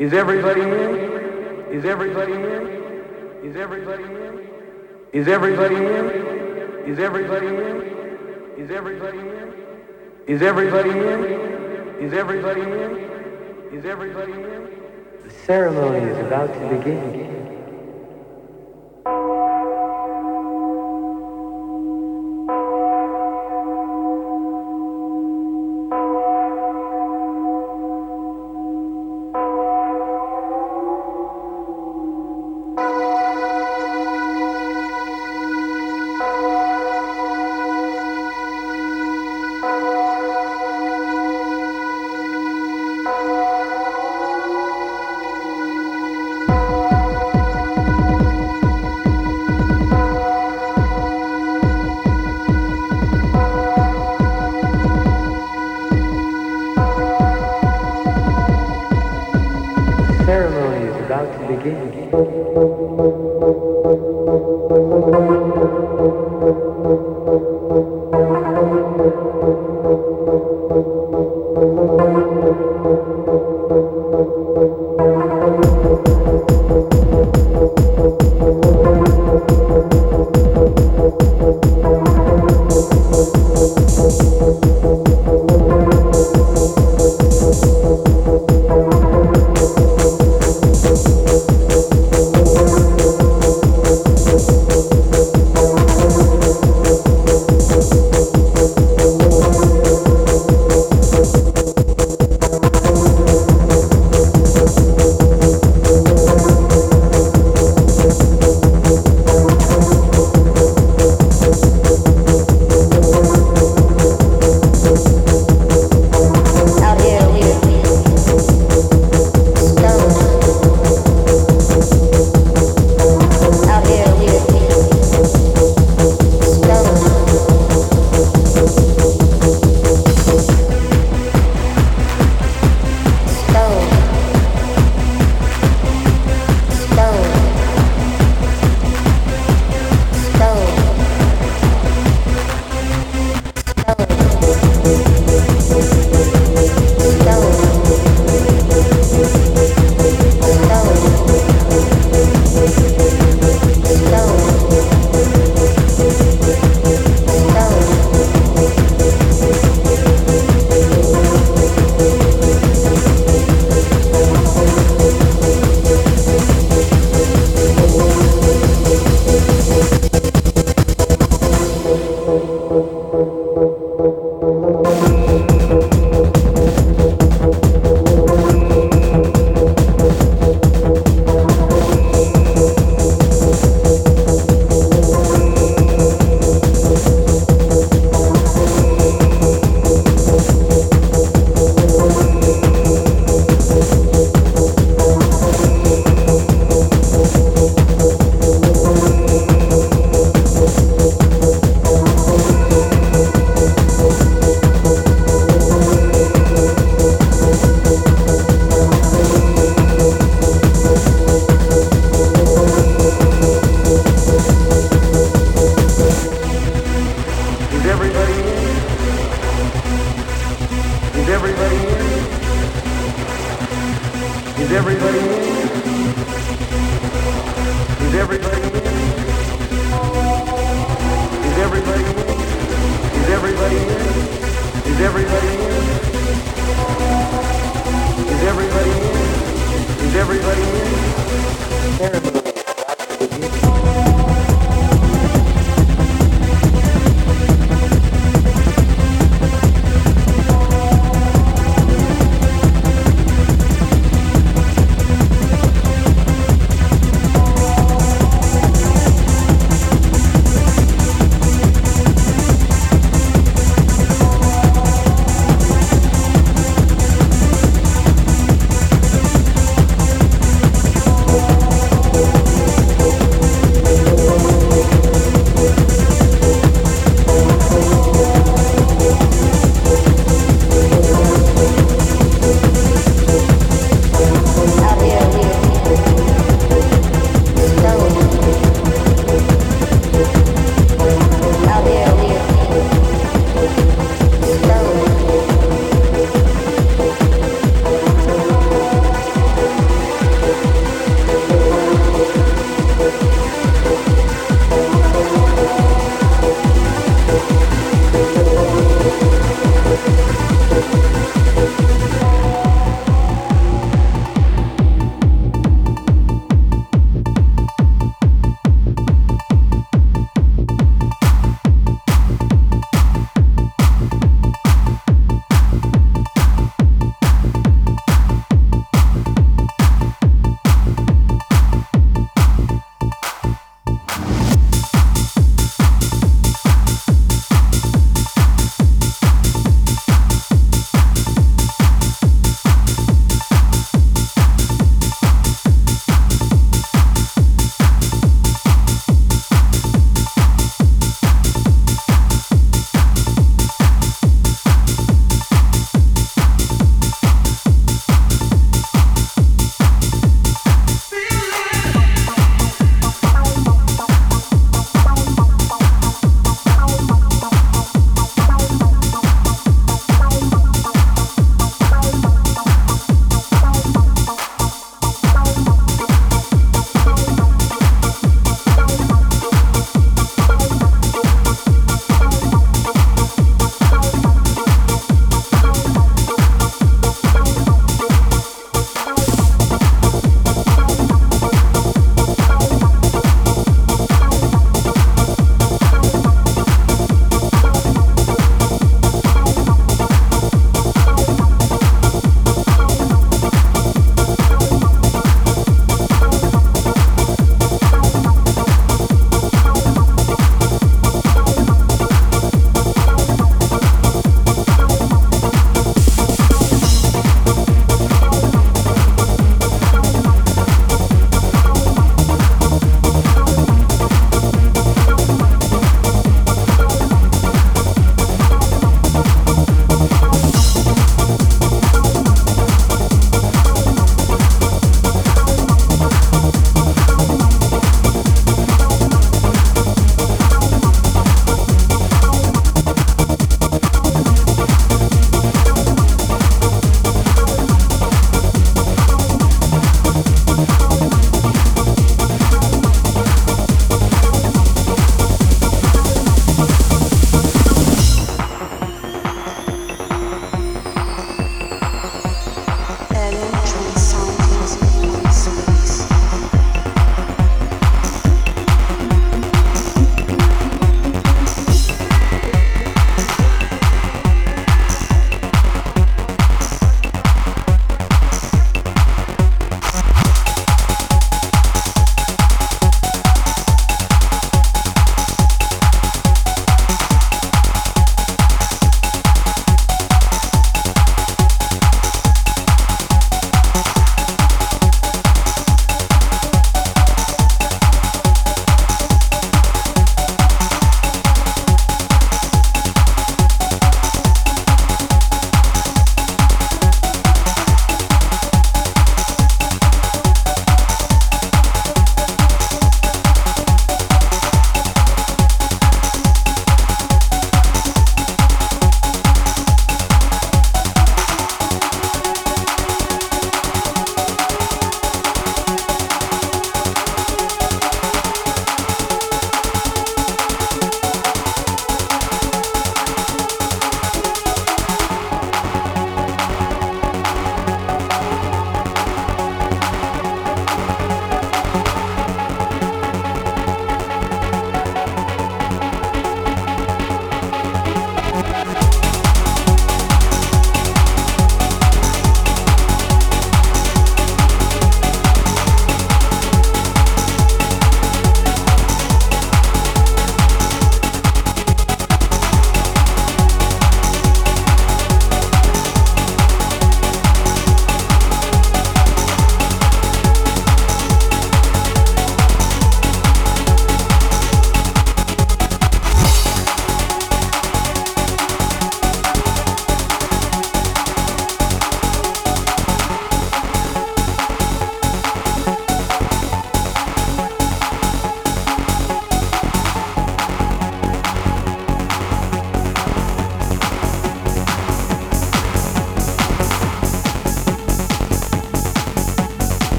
Is everybody in? Is everybody in? Is everybody in? Is everybody in? Is everybody in? Is everybody in? Is everybody in? Is everybody in? Is everybody in? The ceremony is about to begin.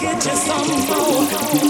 Get you some more.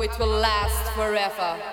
How it will last forever.